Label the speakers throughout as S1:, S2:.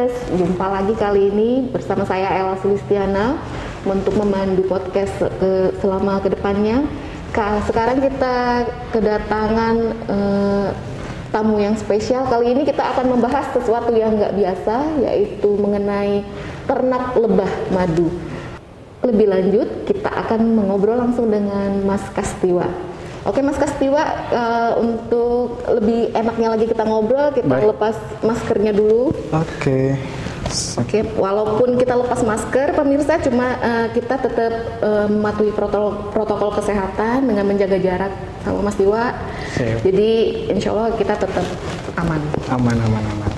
S1: Babers, jumpa lagi kali ini bersama saya Ella Sulistiana untuk memandu podcast ke, selama ke depannya. Ka, sekarang kita kedatangan eh, tamu yang spesial. Kali ini kita akan membahas sesuatu yang nggak biasa, yaitu mengenai ternak lebah madu. Lebih lanjut, kita akan mengobrol langsung dengan Mas Kastiwa. Oke Mas Kastiwa, uh, untuk lebih enaknya lagi kita ngobrol, kita
S2: Baik.
S1: lepas maskernya dulu.
S2: Oke.
S1: Oke, walaupun kita lepas masker, pemirsa cuma uh, kita tetap uh, mematuhi protokol, protokol kesehatan dengan menjaga jarak sama Mas Tiwa.
S2: Siap.
S1: Jadi insya Allah kita tetap aman.
S2: Aman, aman, aman.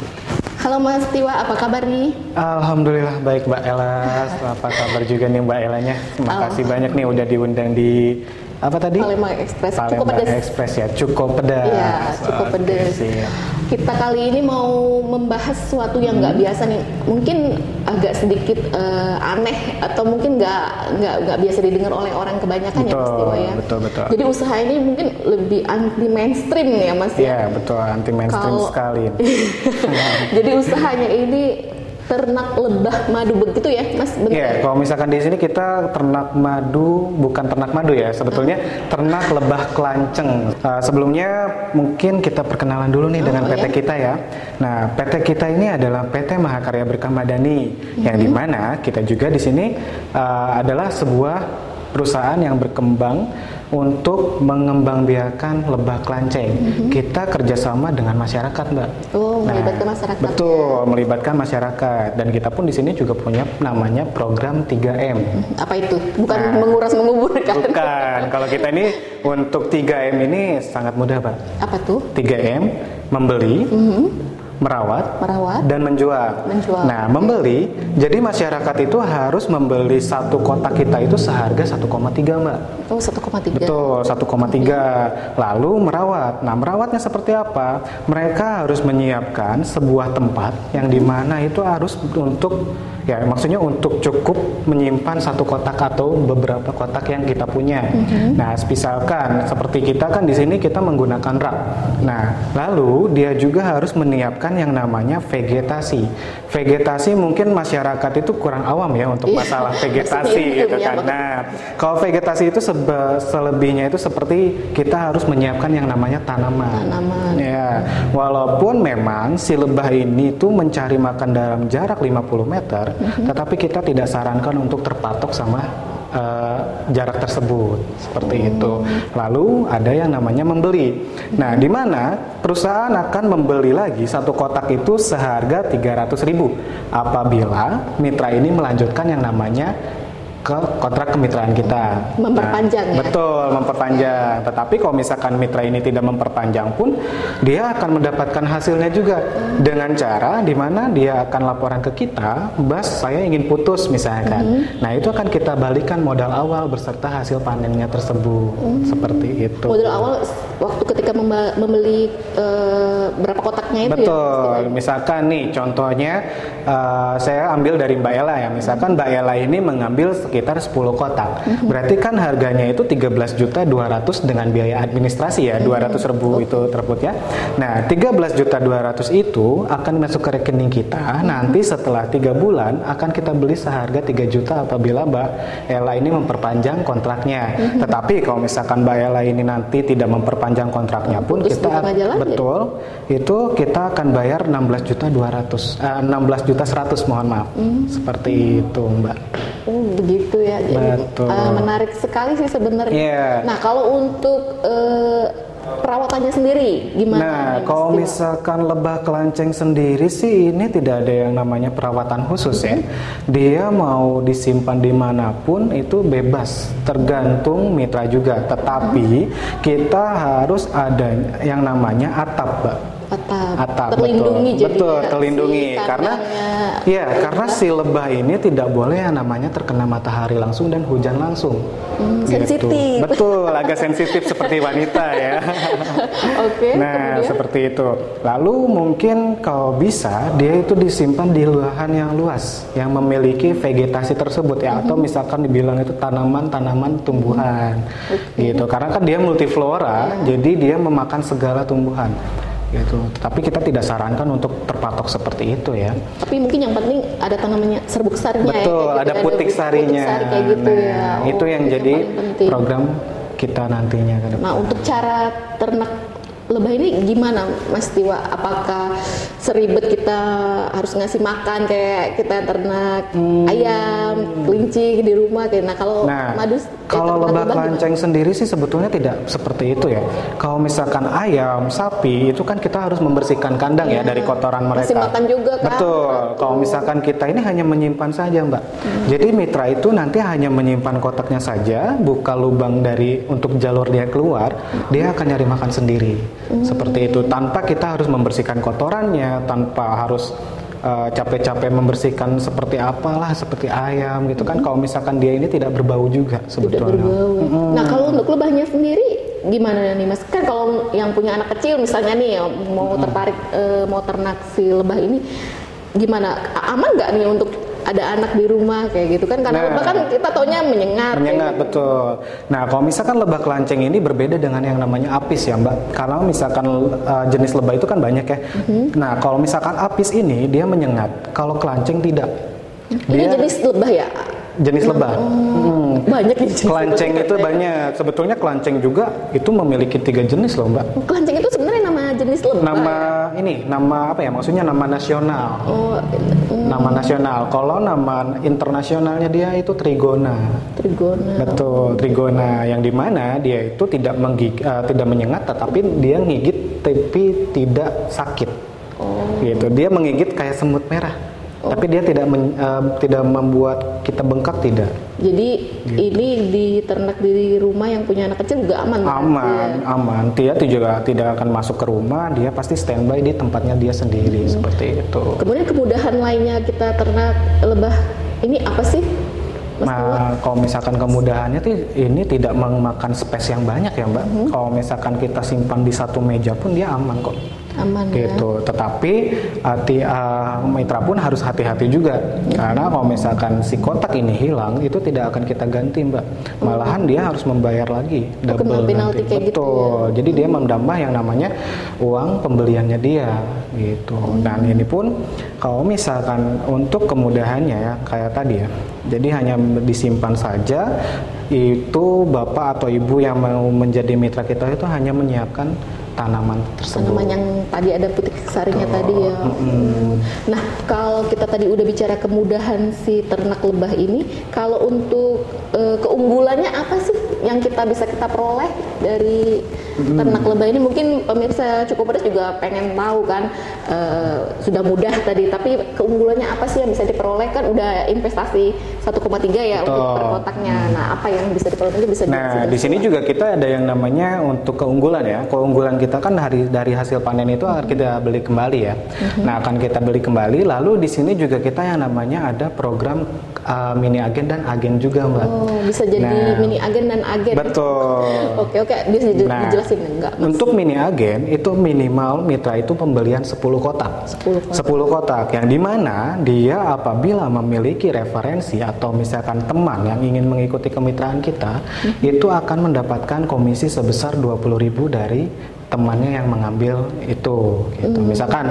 S1: Halo Mas Tiwa, apa kabar nih?
S2: Alhamdulillah baik Mbak Ella. Apa kabar juga nih Mbak Elanya? Terima kasih banyak nih udah diundang di apa tadi?
S1: Palembang Express, cukup
S2: Palembang
S1: pedas.
S2: Express ya, cukup pedas.
S1: Iya, cukup
S2: Oke,
S1: pedas.
S2: siap.
S1: Kita kali ini mau membahas sesuatu yang nggak
S2: Hmm.
S1: biasa nih. Mungkin agak sedikit eh, aneh atau mungkin nggak nggak nggak biasa didengar oleh orang kebanyakan ya Mas
S2: Betul,
S1: Tiwa ya.
S2: betul, betul.
S1: Jadi usaha ini mungkin lebih anti mainstream ya Mas ya.
S2: Iya betul, anti mainstream
S1: Kalau-
S2: sekali.
S1: Jadi usahanya ini ternak lebah madu begitu ya Mas? Benar
S2: Iya,
S1: ya?
S2: kalau misalkan di sini kita ternak madu, bukan ternak madu ya, sebetulnya ternak lebah kelanceng. Uh, sebelumnya mungkin kita perkenalan dulu nih dengan
S1: Oh,
S2: PT
S1: ya.
S2: kita ya. Nah, PT kita ini adalah PT Mahakarya Berkah Madani, yang
S1: Mm-hmm.
S2: di mana kita juga di sini uh, adalah sebuah perusahaan yang berkembang untuk mengembangbiakan lebah kelanceng. Kita kerjasama dengan masyarakat, Mbak.
S1: Mm-hmm. Oh, melibatkan masyarakat.
S2: Betul, melibatkan masyarakat dan kita pun di sini juga punya namanya program 3M.
S1: Apa itu? Bukan
S2: Nah.
S1: menguras menguburkan.
S2: Bukan, kalau kita ini untuk 3M ini sangat mudah, Pak.
S1: Apa tuh?
S2: 3M membeli, merawat,
S1: Merawat.
S2: dan menjual.
S1: Menjual.
S2: Nah, membeli, jadi masyarakat itu harus membeli satu kotak kita itu seharga 1,3, Mbak.
S1: Oh, 1,3.
S2: Betul, 1,3. Lalu merawat. Nah, merawatnya seperti apa? Mereka harus menyiapkan sebuah tempat yang di mana itu harus untuk ya maksudnya untuk cukup menyimpan satu kotak atau beberapa kotak yang kita punya. Nah, misalkan seperti kita kan di sini kita menggunakan rak. Nah, lalu dia juga harus menyiapkan yang namanya vegetasi. Vegetasi mungkin masyarakat itu kurang awam ya untuk
S1: Iya,
S2: masalah vegetasi
S1: belum
S2: gitu kan. Nah, kalau vegetasi itu sebe- selebihnya itu seperti kita harus menyiapkan yang namanya tanaman.
S1: Tanaman.
S2: Ya, walaupun memang si lebah ini tuh mencari makan dalam jarak 50 meter. Tetapi kita tidak sarankan untuk terpatok sama eh, jarak tersebut seperti
S1: Oh.
S2: itu. Lalu ada yang namanya membeli. Nah, di mana perusahaan akan membeli lagi satu kotak itu seharga 300.000 apabila mitra ini melanjutkan yang namanya ke kontrak kemitraan kita.
S1: Memperpanjang ya?
S2: Betul, memperpanjang. Tetapi kalau misalkan mitra ini tidak memperpanjang pun, dia akan mendapatkan hasilnya juga dengan cara di mana dia akan laporan ke kita, "Bas, saya ingin putus," misalkan. Nah, itu akan kita balikan modal awal beserta hasil panennya tersebut. Seperti itu.
S1: Modal awal waktu ketika membeli eh, berapa kotaknya itu ya?
S2: Betul. Misalkan nih contohnya eh, saya ambil dari Mbak Ella ya. Misalkan Mbak Ella ini mengambil sekitar 10 kotak. Berarti kan harganya itu 13 juta 200 dengan biaya administrasi ya, 200 ribu itu tersebut ya. Nah, 13 juta 200 itu akan masuk ke rekening kita. Nanti setelah tiga bulan akan kita beli seharga 3 juta apabila Mbak Ella ini memperpanjang kontraknya. Tetapi kalau misalkan Mbak Ella ini nanti tidak memperpanjang kontraknya pun
S1: di
S2: kita
S1: jalan,
S2: betul itu kita akan bayar 16 juta 200 eh, 16 juta 100 mohon maaf seperti itu mbak
S1: Oh begitu ya. Jadi
S2: Betul.
S1: eh, menarik sekali sih sebenarnya.
S2: Iya.
S1: Nah kalau untuk eh, perawatannya sendiri gimana?
S2: Nah,
S1: nih,
S2: kalau misalkan lebah kelanceng sendiri sih ini tidak ada yang namanya perawatan khusus ya. Dia mau disimpan di mana pun itu bebas, tergantung mitra juga. Tetapi kita harus ada yang namanya atap, Mbak.
S1: Atap,
S2: atap
S1: terlindungi
S2: betul.
S1: jadi
S2: betul
S1: ya,
S2: terlindungi
S1: si
S2: karena
S1: kandangnya.
S2: ya karena si lebah ini tidak boleh yang namanya terkena matahari langsung dan hujan langsung
S1: Hmm,
S2: Gitu.
S1: sensitif.
S2: betul agak sensitif seperti wanita ya
S1: Oke,
S2: nah
S1: kemudian?
S2: seperti itu lalu mungkin kalau bisa dia itu disimpan di lahan yang luas yang memiliki vegetasi tersebut ya atau
S1: Mhm.
S2: misalkan dibilang itu tanaman-tanaman tumbuhan gitu karena kan dia multiflora
S1: Iya.
S2: jadi dia memakan segala tumbuhan gitu. Tetapi kita tidak sarankan untuk terpatok seperti itu ya.
S1: Tapi mungkin yang penting ada namanya serbuk sarinya
S2: Betul,
S1: ya. kayak
S2: ada
S1: gitu,
S2: putik sarinya.
S1: Putik sari kayak gitu
S2: nah,
S1: ya. Oh,
S2: itu yang jadi program kita nantinya.
S1: Nah, untuk cara ternak lebah ini gimana Mas Tiwa? Apakah seribet kita harus ngasih makan kayak kita ternak ayam, kelinci di rumah kayak nah kalau
S2: Hmm. Nah,
S1: madu eh,
S2: kalau lebah kelanceng sendiri sih sebetulnya tidak seperti itu ya. Kalau misalkan ayam, sapi itu kan kita harus membersihkan kandang ya dari kotoran mereka.
S1: Kasih makan juga kan?
S2: Betul. Kalau misalkan kita ini hanya menyimpan saja, Mbak. Jadi mitra itu nanti hanya menyimpan kotaknya saja, buka lubang dari untuk jalur dia keluar, dia akan nyari makan sendiri. Seperti itu. Tanpa kita harus membersihkan kotorannya, tanpa harus eh, capek-capek membersihkan seperti apalah seperti ayam gitu kan kalau misalkan dia ini tidak berbau juga
S1: tidak
S2: sebetulnya
S1: berbau. Nah, kalau untuk lebahnya sendiri gimana nih Mas? Kan kalau yang punya anak kecil misalnya nih mau tertarik eh, mau ternak si lebah ini gimana? Aman nggak nih untuk ada anak di rumah kayak gitu kan? Karena
S2: Nah.
S1: lebah kan kita taunya menyengat.
S2: menyengat
S1: gitu.
S2: betul. Nah, kalau misalkan lebah kelanceng ini berbeda dengan yang namanya apis ya, Mbak. Kalau misalkan uh, jenis lebah itu kan banyak ya.
S1: Mhm.
S2: Nah, kalau misalkan apis ini dia menyengat, kalau kelanceng tidak.
S1: Ini
S2: Dia
S1: jenis lebah ya?
S2: jenis lebah. Hmm.
S1: Banyak jenis
S2: Kelanceng itu banyak. Sebetulnya kelanceng juga itu memiliki tiga jenis loh, Mbak.
S1: Kelanceng itu jenis lebah.
S2: Nama ini, nama apa ya? Maksudnya nama nasional.
S1: Oh, mm,
S2: Nama nasional. Kalau nama internasionalnya dia itu trigona.
S1: trigona.
S2: Betul, trigona yang di mana dia itu tidak menggig, eh, tidak menyengat, tetapi dia ngigit tapi tidak sakit.
S1: Oh.
S2: Gitu. Dia menggigit kayak semut merah, tapi dia tidak men- eh, tidak membuat kita bengkak tidak.
S1: Jadi
S2: Gitu.
S1: ini diternak di rumah yang punya anak kecil juga aman.
S2: Aman,
S1: ya?
S2: aman. Dia juga tidak akan masuk ke rumah, dia pasti standby di tempatnya dia sendiri seperti itu.
S1: Kemudian kemudahan lainnya kita ternak lebah ini apa sih? Mas?
S2: Nah, kalau misalkan kemudahannya tuh ini tidak memakan space yang banyak ya, Mbak.
S1: Mhm.
S2: Kalau misalkan kita simpan di satu meja pun dia aman kok.
S1: Aman ya.
S2: gitu. Tetapi hati uh, mitra pun harus hati-hati juga karena kalau misalkan si kotak ini hilang itu tidak akan kita ganti mbak. Malahan dia harus membayar lagi double
S1: penalti
S2: nanti.
S1: kayak gitu
S2: Betul. Jadi dia menambah yang namanya uang pembeliannya dia gitu. Dan ini pun kalau misalkan untuk kemudahannya ya kayak tadi ya. Jadi hanya disimpan saja itu bapak atau ibu yang mau menjadi mitra kita itu hanya menyiapkan tanaman tersebut.
S1: Tanaman yang tadi ada putih sarinya tadi ya. Nah, kalau kita tadi udah bicara kemudahan si ternak lebah ini, kalau untuk eh, keunggulannya apa sih yang kita bisa kita peroleh dari ternak lebah ini? Mungkin pemirsa cukup pedas juga pengen tahu kan, eh, sudah mudah tadi, tapi keunggulannya apa sih yang bisa diperoleh kan udah investasi 1,3 ya untuk
S2: Betul.
S1: per kotaknya. Nah, apa yang bisa diperoleh Mungkin bisa
S2: Nah, di sini juga kita ada yang namanya untuk keunggulan ya. Keunggulan kita kan dari dari hasil panen itu akan kita beli kembali ya. Nah, akan kita beli kembali. Lalu di sini juga kita yang namanya ada program uh, mini agen dan agen juga, Mbak.
S1: Oh, bisa jadi
S2: Nah,
S1: mini agen dan agen.
S2: Betul.
S1: Oke oke, bisa di-
S2: Nah,
S1: dijelasin enggak? Mas?
S2: Untuk mini agen itu minimal mitra itu pembelian 10 kotak.
S1: 10 kotak.
S2: 10 kotak yang di mana dia apabila memiliki referensi atau misalkan teman yang ingin mengikuti kemitraan kita
S1: Mhm.
S2: itu akan mendapatkan komisi sebesar 20.000 dari temannya yang mengambil itu gitu.
S1: Mhm.
S2: Misalkan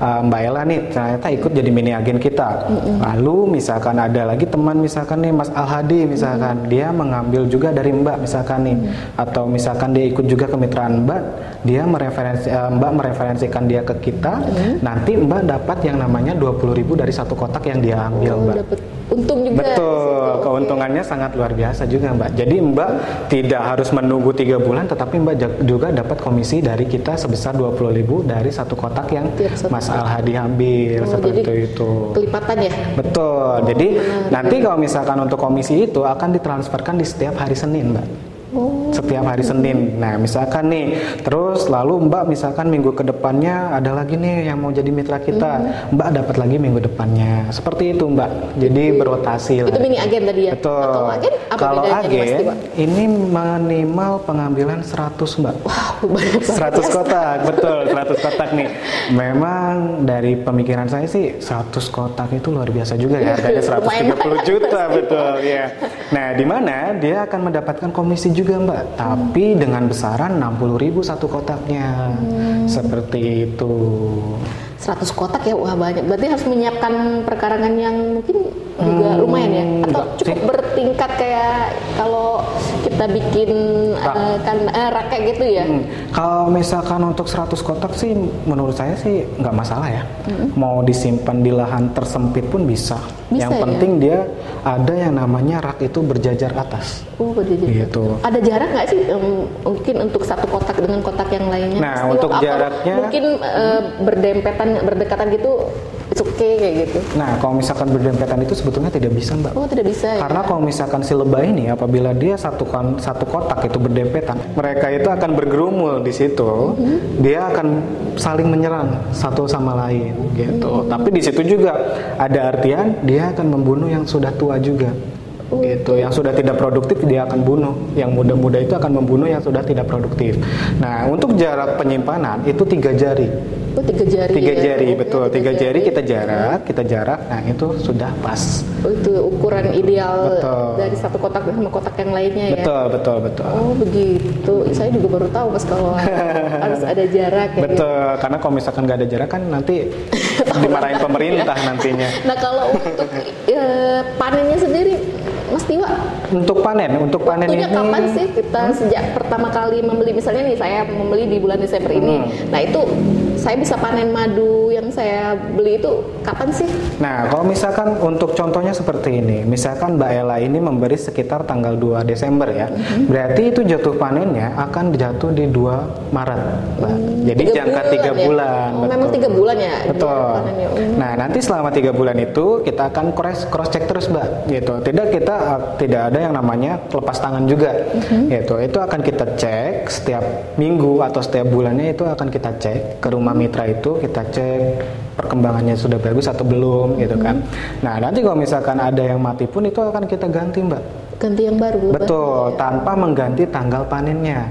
S2: uh, Mbak Ella nih ternyata ikut jadi mini agen kita. Lalu misalkan ada lagi teman misalkan nih Mas Al Hadi misalkan dia mengambil juga dari Mbak misalkan nih atau misalkan dia ikut juga kemitraan Mbak, dia mereferensi uh, Mbak mereferensikan dia ke kita, nanti Mbak dapat yang namanya 20.000 dari satu kotak yang dia ambil,
S1: Oh,
S2: Mbak. Betul, keuntungannya sangat luar biasa juga Mbak. Jadi Mbak tidak harus menunggu tiga bulan, tetapi Mbak juga dapat komisi dari kita sebesar 20.000 dari satu kotak yang
S1: Tiap satu
S2: Mas Al Hadi ambil
S1: Oh,
S2: seperti
S1: jadi
S2: itu.
S1: Kelipatan ya.
S2: Betul. Jadi nanti kalau misalkan untuk komisi itu akan ditransferkan di setiap hari Senin, Mbak.
S1: Oh,
S2: Setiap hari Senin. Nah, misalkan nih, terus lalu Mbak misalkan minggu ke depannya ada lagi nih yang mau jadi mitra kita,
S1: Hmm.
S2: Mbak dapat lagi minggu depannya. Seperti itu, Mbak. Jadi berotasi lah.
S1: itu mini agen tadi ya.
S2: Betul.
S1: Kalau agen apa
S2: Kalau agen
S1: Tiwa?
S2: ini minimal pengambilan 100, Mbak.
S1: Wow, banyak banget
S2: 100
S1: ya.
S2: kotak, betul, 100 kotak nih. Memang dari pemikiran saya sih 100 kotak itu luar biasa juga ya, harganya
S1: Lumayan
S2: 130
S1: banyak,
S2: juta, betul ya. Nah, di mana dia akan mendapatkan komisi juga mbak, tapi dengan besaran 60.000 satu kotaknya. Seperti itu.
S1: 100 kotak ya wah banyak berarti harus menyiapkan perkarangan yang mungkin juga lumayan ya atau
S2: enggak
S1: cukup
S2: sih.
S1: bertingkat kayak kalau kita bikin
S2: Rak.
S1: eh, kan eh, rak kayak gitu ya
S2: Hmm, Kalau misalkan untuk 100 kotak sih menurut saya sih nggak masalah ya. Mau disimpan di lahan tersempit pun bisa.
S1: Bisa
S2: yang
S1: ya?
S2: penting dia ada yang namanya rak itu berjajar atas.
S1: Oh, berjajar.
S2: Gitu.
S1: Ada jarak nggak sih em, mungkin untuk satu kotak dengan kotak yang lainnya?
S2: Nah,
S1: Pasti
S2: untuk jaraknya-
S1: mungkin eh, berdempetan berdekatan gitu it's okay kayak gitu.
S2: Nah, kalau misalkan berdempetan itu sebetulnya tidak bisa, Mbak.
S1: Oh, tidak bisa ya.
S2: Karena kalau misalkan si lebah ini apabila dia satu kon- satu kotak itu berdempetan, mereka itu akan bergerumul di situ. Dia akan saling menyerang satu sama lain gitu. Tapi di situ juga ada artian dia akan membunuh yang sudah tua juga. Gitu. Yang sudah tidak produktif dia akan bunuh. Yang muda-muda itu akan membunuh yang sudah tidak produktif. Nah, untuk jarak penyimpanan itu tiga jari.
S1: Oh, tiga jari.
S2: Tiga
S1: ya.
S2: jari,
S1: Oh,
S2: betul. Tiga jari kita jarak, kita jarak. Nah, itu sudah pas.
S1: Oh, itu ukuran ideal
S2: Betul.
S1: dari satu kotak sama kotak yang lainnya ya.
S2: Betul, betul, betul.
S1: Oh begitu, saya juga baru tahu pas kalau harus ada jarak ya.
S2: Betul, karena kalau misalkan nggak ada jarak kan nanti dimarahin pemerintah nantinya.
S1: Nah kalau untuk eh, panennya sendiri, Mas Tiwa,
S2: Untuk panen, untuk panen
S1: waktunya
S2: ini.
S1: kapan sih kita sejak pertama kali membeli? Misalnya nih saya membeli di bulan Desember ini,
S2: Hmm.
S1: nah itu saya bisa panen madu yang saya beli itu kapan sih?
S2: Nah, kalau misalkan untuk contohnya seperti ini, misalkan Mbak Ella ini memberi sekitar tanggal 2 Desember ya,
S1: Mm-hmm.
S2: berarti itu jatuh panennya akan jatuh di 2 Maret, Mbak. Jadi
S1: Tiga
S2: jangka tiga
S1: ya?
S2: bulan.
S1: Oh, memang tiga bulan ya?
S2: Betul.
S1: Hmm.
S2: Nah, nanti selama tiga bulan itu kita akan cross cross check terus, Mbak. Gitu. Tidak kita uh, tidak ada yang namanya lepas tangan juga.
S1: Mm-hmm.
S2: Gitu. Itu akan kita cek setiap minggu atau setiap bulannya itu akan kita cek ke rumah mitra itu kita cek perkembangannya sudah bagus atau belum gitu kan.
S1: Mm-hmm.
S2: Nah, nanti kalau misalkan ada yang mati pun itu akan kita ganti, Mbak.
S1: Ganti yang baru.
S2: Betul, tanpa mengganti tanggal panennya.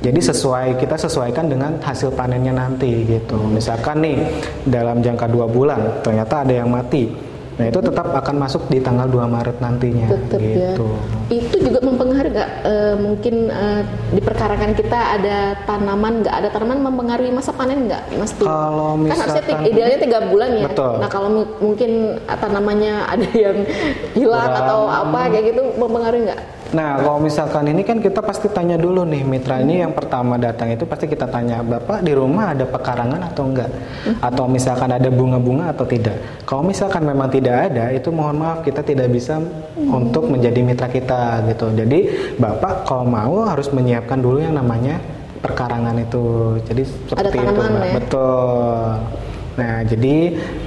S2: Jadi sesuai kita sesuaikan dengan hasil panennya nanti gitu. Misalkan nih dalam jangka dua bulan ternyata ada yang mati. Nah itu tetap akan masuk di tanggal 2 Maret nantinya
S1: Tetap ya.
S2: gitu.
S1: Itu juga mempengaruhi nggak? eh, mungkin eh, di perkarangan kita ada tanaman nggak ada tanaman mempengaruhi masa panen nggak, Mas Tiwa?
S2: Kalau
S1: kan harusnya
S2: misalkan-
S1: idealnya tiga bulan ya.
S2: Betul.
S1: Nah kalau mu- mungkin ah, tanamannya ada yang hilang
S2: Kurang.
S1: atau apa kayak gitu mempengaruhi nggak?
S2: Nah, kalau misalkan ini kan kita pasti tanya dulu nih, mitra ini yang pertama datang itu pasti kita tanya, Bapak di rumah ada pekarangan atau enggak? Atau misalkan ada bunga-bunga atau tidak? Kalau misalkan memang tidak ada, itu mohon maaf kita tidak bisa untuk menjadi mitra kita gitu. Jadi, Bapak kalau mau harus menyiapkan dulu yang namanya perkarangan itu. Jadi seperti itu,
S1: tanaman
S2: Mbak.
S1: ya?
S2: Betul. Nah, jadi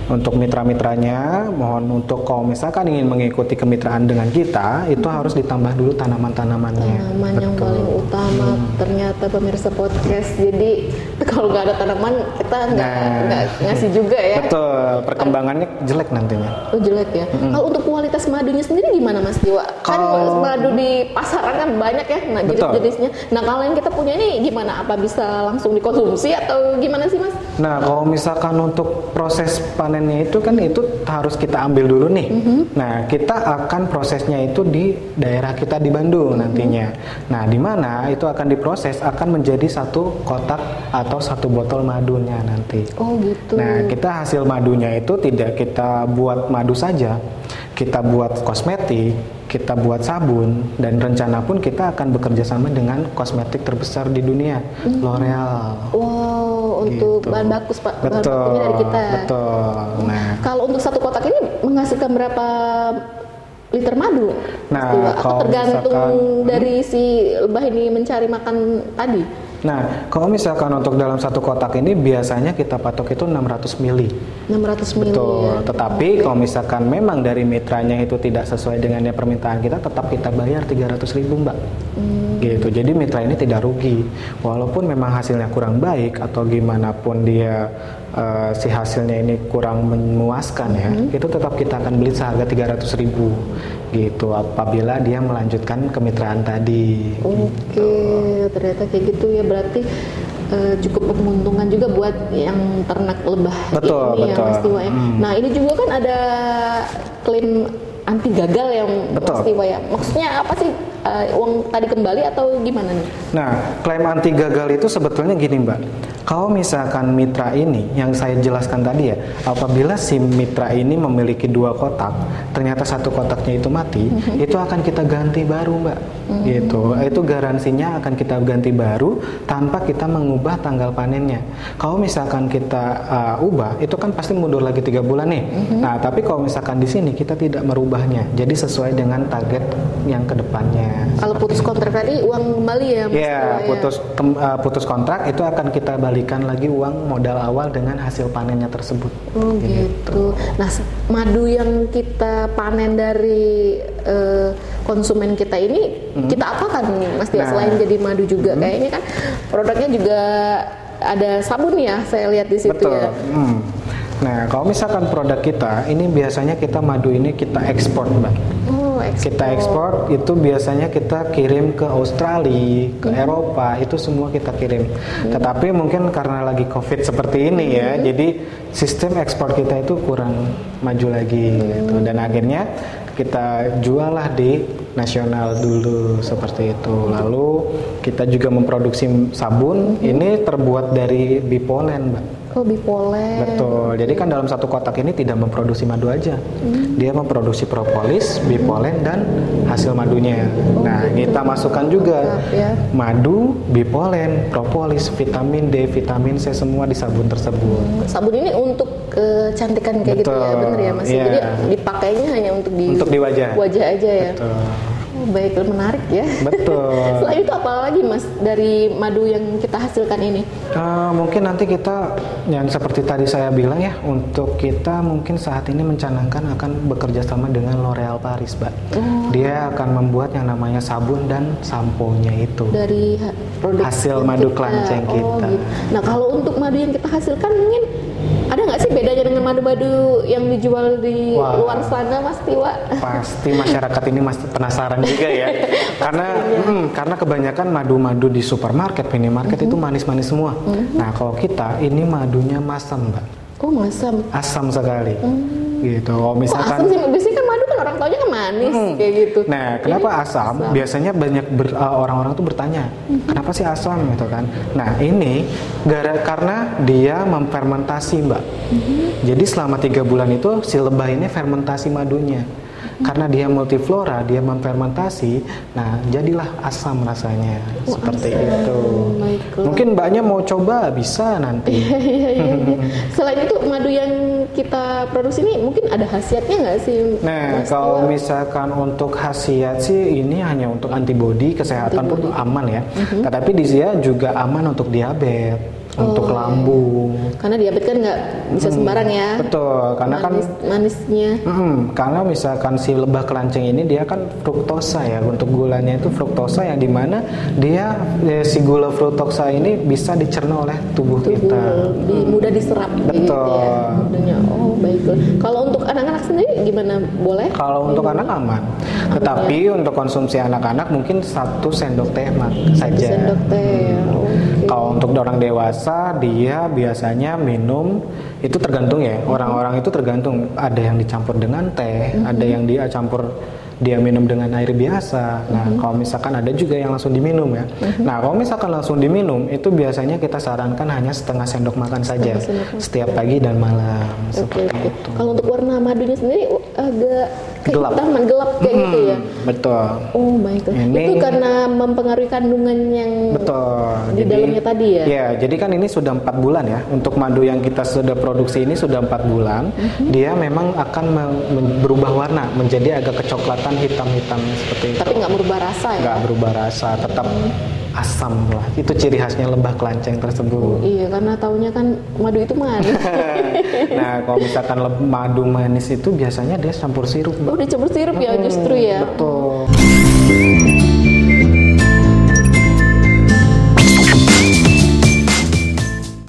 S2: untuk mitra-mitranya, mohon untuk kalau misalkan ingin mengikuti kemitraan dengan kita, itu harus ditambah dulu tanaman-tanamannya.
S1: Tanaman yang
S2: Betul.
S1: paling utama ternyata pemirsa podcast. Jadi kalau nggak ada tanaman kita nggak
S2: Nah.
S1: ngasih juga ya.
S2: Betul, perkembangannya jelek nantinya.
S1: Oh jelek ya. Kalau untuk kualitas madunya sendiri gimana Mas Dewa? Kan
S2: Kalau-
S1: madu di pasaran kan banyak ya, nah jenis-jenisnya. Nah kalau yang kita punya ini gimana? Apa bisa langsung dikonsumsi atau gimana sih Mas?
S2: Nah, kalau misalkan untuk proses panennya itu kan itu harus kita ambil dulu nih. Nah, kita akan prosesnya itu di daerah kita di Bandung nantinya. Nah, di mana itu akan diproses akan menjadi satu kotak atau satu botol madunya nanti.
S1: Oh gitu.
S2: Nah, kita hasil madunya itu tidak kita buat madu saja. Kita buat kosmetik, kita buat sabun, dan rencana pun kita akan bekerja sama dengan kosmetik terbesar di dunia, L'Oreal.
S1: Wow, untuk Bahan baku Pak, bahan
S2: Betul,
S1: bakunya dari kita.
S2: betul. Nah,
S1: Kalau untuk satu kotak ini menghasilkan berapa liter madu?
S2: Nah?
S1: Atau tergantung
S2: misalkan-
S1: dari si lebah ini mencari makan tadi?
S2: Nah kalau misalkan untuk dalam satu kotak ini biasanya kita patok itu 600 mili.
S1: 600 ml
S2: Betul.
S1: ya.
S2: Tetapi kalau misalkan memang dari mitranya itu tidak sesuai dengan yang permintaan kita, tetap kita bayar 300 ribu mbak.
S1: Hmm.
S2: Gitu. Jadi mitra ini tidak rugi, walaupun memang hasilnya kurang baik atau gimana pun dia eh, si hasilnya ini kurang memuaskan ya,
S1: Hmm.
S2: itu tetap kita akan beli seharga 300 ribu. Gitu. Apabila dia melanjutkan kemitraan tadi.
S1: Oke, ternyata kayak gitu ya berarti eh, cukup menguntungkan juga buat yang ternak lebah
S2: Betul,
S1: ini
S2: betul.
S1: ya Mas Tiwa ya.
S2: Hmm.
S1: Nah ini juga kan ada klaim anti gagal yang
S2: Betul.
S1: Mas Tiwa ya. Maksudnya apa sih uh, uang tadi kembali atau gimana nih?
S2: Nah, klaim anti gagal itu sebetulnya gini Mbak. Kalau misalkan mitra ini yang saya jelaskan tadi ya, apabila si mitra ini memiliki dua kotak, ternyata satu kotaknya itu mati, mm -hmm. itu akan kita ganti baru Mbak. Mm -hmm. Gitu. Itu garansinya akan kita ganti baru tanpa kita mengubah tanggal panennya. Kalau misalkan kita uh, ubah, itu kan pasti mundur lagi tiga bulan nih. Mm -hmm. Nah, tapi kalau misalkan di sini kita tidak merubahnya, jadi sesuai dengan target yang ke depannya.
S1: Kalau putus kontrak tadi uang kembali ya?
S2: Iya, ya, putus tem, uh, putus kontrak itu akan kita balik kembalikan lagi uang modal awal dengan hasil panennya tersebut.
S1: Oh gitu. gitu. Nah, madu yang kita panen dari uh, konsumen kita ini hmm. kita apakan Mas Tia nah. selain jadi madu juga hmm. kayaknya kan produknya juga ada sabun ya saya lihat di situ
S2: Betul.
S1: ya.
S2: Hmm. Nah, kalau misalkan produk kita ini biasanya kita madu ini kita ekspor, Mbak. Oh, ekspor. Kita ekspor itu biasanya kita kirim ke Australia, ke hmm. Eropa, itu semua kita kirim. Hmm. Tetapi mungkin karena lagi Covid seperti ini ya, hmm. jadi sistem ekspor kita itu kurang maju lagi hmm. gitu. Dan akhirnya kita jual lah di nasional dulu seperti itu. Lalu kita juga memproduksi sabun. Hmm. Ini terbuat dari bipolen, Mbak.
S1: Oh, bipolen.
S2: Betul. Jadi kan dalam satu kotak ini tidak memproduksi madu aja. Hmm. Dia memproduksi propolis, bipolen dan hasil madunya. Oh, nah, gitu. kita masukkan juga ya. madu, bipolen, propolis, vitamin D, vitamin C semua di sabun tersebut.
S1: Hmm. Sabun ini untuk kecantikan kayak Betul. gitu ya, bener ya Mas. Yeah. Jadi dipakainya hanya untuk di
S2: untuk di wajah.
S1: Wajah aja ya.
S2: Betul.
S1: Oh, baik, menarik ya.
S2: Betul.
S1: Selain itu apa lagi mas dari madu yang kita hasilkan ini?
S2: Uh, mungkin nanti kita yang seperti tadi saya bilang ya, untuk kita mungkin saat ini mencanangkan akan bekerja sama dengan L'Oreal Paris, mbak. Oh. Dia akan membuat yang namanya sabun dan sampo-nya itu.
S1: Dari
S2: produk hasil madu kita. klanceng oh, kita. Gitu.
S1: Nah kalau untuk madu yang kita hasilkan mungkin sih bedanya dengan madu-madu yang dijual di Wah, luar sana, Mas Tiwa?
S2: Pasti masyarakat ini masih penasaran juga ya, karena hmm, karena kebanyakan madu-madu di supermarket, minimarket mm -hmm. itu manis-manis semua. Mm -hmm. Nah kalau kita ini madunya masam, mbak.
S1: Oh masam.
S2: Asam sekali. Mm. Gitu. Kalau misalkan.
S1: Oh, asam sih. Biasanya kan madu kan orang taunya kan manis hmm. kayak gitu.
S2: Nah, kenapa asam? asam? Biasanya banyak ber, uh, orang-orang tuh bertanya, hmm. kenapa sih asam gitu kan? Nah, ini gara karena dia memfermentasi, Mbak. Hmm. Jadi selama tiga bulan itu si lebah ini fermentasi madunya karena dia multiflora dia memfermentasi nah jadilah asam rasanya oh, seperti asam. itu oh mungkin mbaknya mau coba bisa nanti
S1: iya, iya, iya, selain itu madu yang kita produksi ini mungkin ada khasiatnya nggak sih
S2: nah Mas kalau tua? misalkan untuk khasiat sih ini hanya untuk antibodi kesehatan antibody. pun aman ya mm -hmm. tetapi dia juga aman untuk diabetes untuk oh, lambung.
S1: Karena diabetes kan nggak bisa sembarang ya.
S2: Betul, karena kan
S1: Manis, kan manisnya.
S2: Hmm, karena misalkan si lebah kelanceng ini dia kan fruktosa ya. Untuk gulanya itu fruktosa yang di mana dia ya, si gula fruktosa ini bisa dicerna oleh tubuh, tubuh kita.
S1: Di, mudah diserap.
S2: Betul. Gitu
S1: ya. Oh baiklah. Kalau untuk sendiri gimana? Boleh?
S2: Kalau untuk anak aman. Tetapi ya. untuk konsumsi anak-anak mungkin satu sendok teh saja.
S1: Sendok teh. Hmm.
S2: Okay. Kalau untuk orang dewasa dia biasanya minum itu tergantung ya orang-orang itu tergantung ada yang dicampur dengan teh mm -hmm. ada yang dia campur dia minum dengan air biasa. Nah, mm-hmm. kalau misalkan ada juga yang langsung diminum ya. Mm-hmm. Nah, kalau misalkan langsung diminum itu biasanya kita sarankan hanya setengah sendok makan saja sendok setiap pagi dan malam okay, seperti okay. itu.
S1: Kalau untuk warna madunya sendiri agak
S2: gelap,
S1: taman gelap kayak hmm, gitu ya.
S2: Betul.
S1: Oh my god. Ini, itu karena mempengaruhi kandungan yang
S2: betul.
S1: di jadi, dalamnya tadi ya.
S2: Ya, jadi kan ini sudah empat bulan ya. Untuk madu yang kita sudah produksi ini sudah empat bulan. Mm-hmm. Dia memang akan berubah warna menjadi agak kecoklatan hitam-hitam seperti itu.
S1: Tapi nggak berubah rasa ya?
S2: Nggak berubah rasa, tetap hmm. Asam lah. Itu ciri khasnya lebah kelanceng tersebut.
S1: iya, karena taunya kan madu itu manis.
S2: nah, kalau misalkan madu manis itu biasanya dia campur sirup.
S1: Oh, dicampur sirup ya justru ya.
S2: Betul.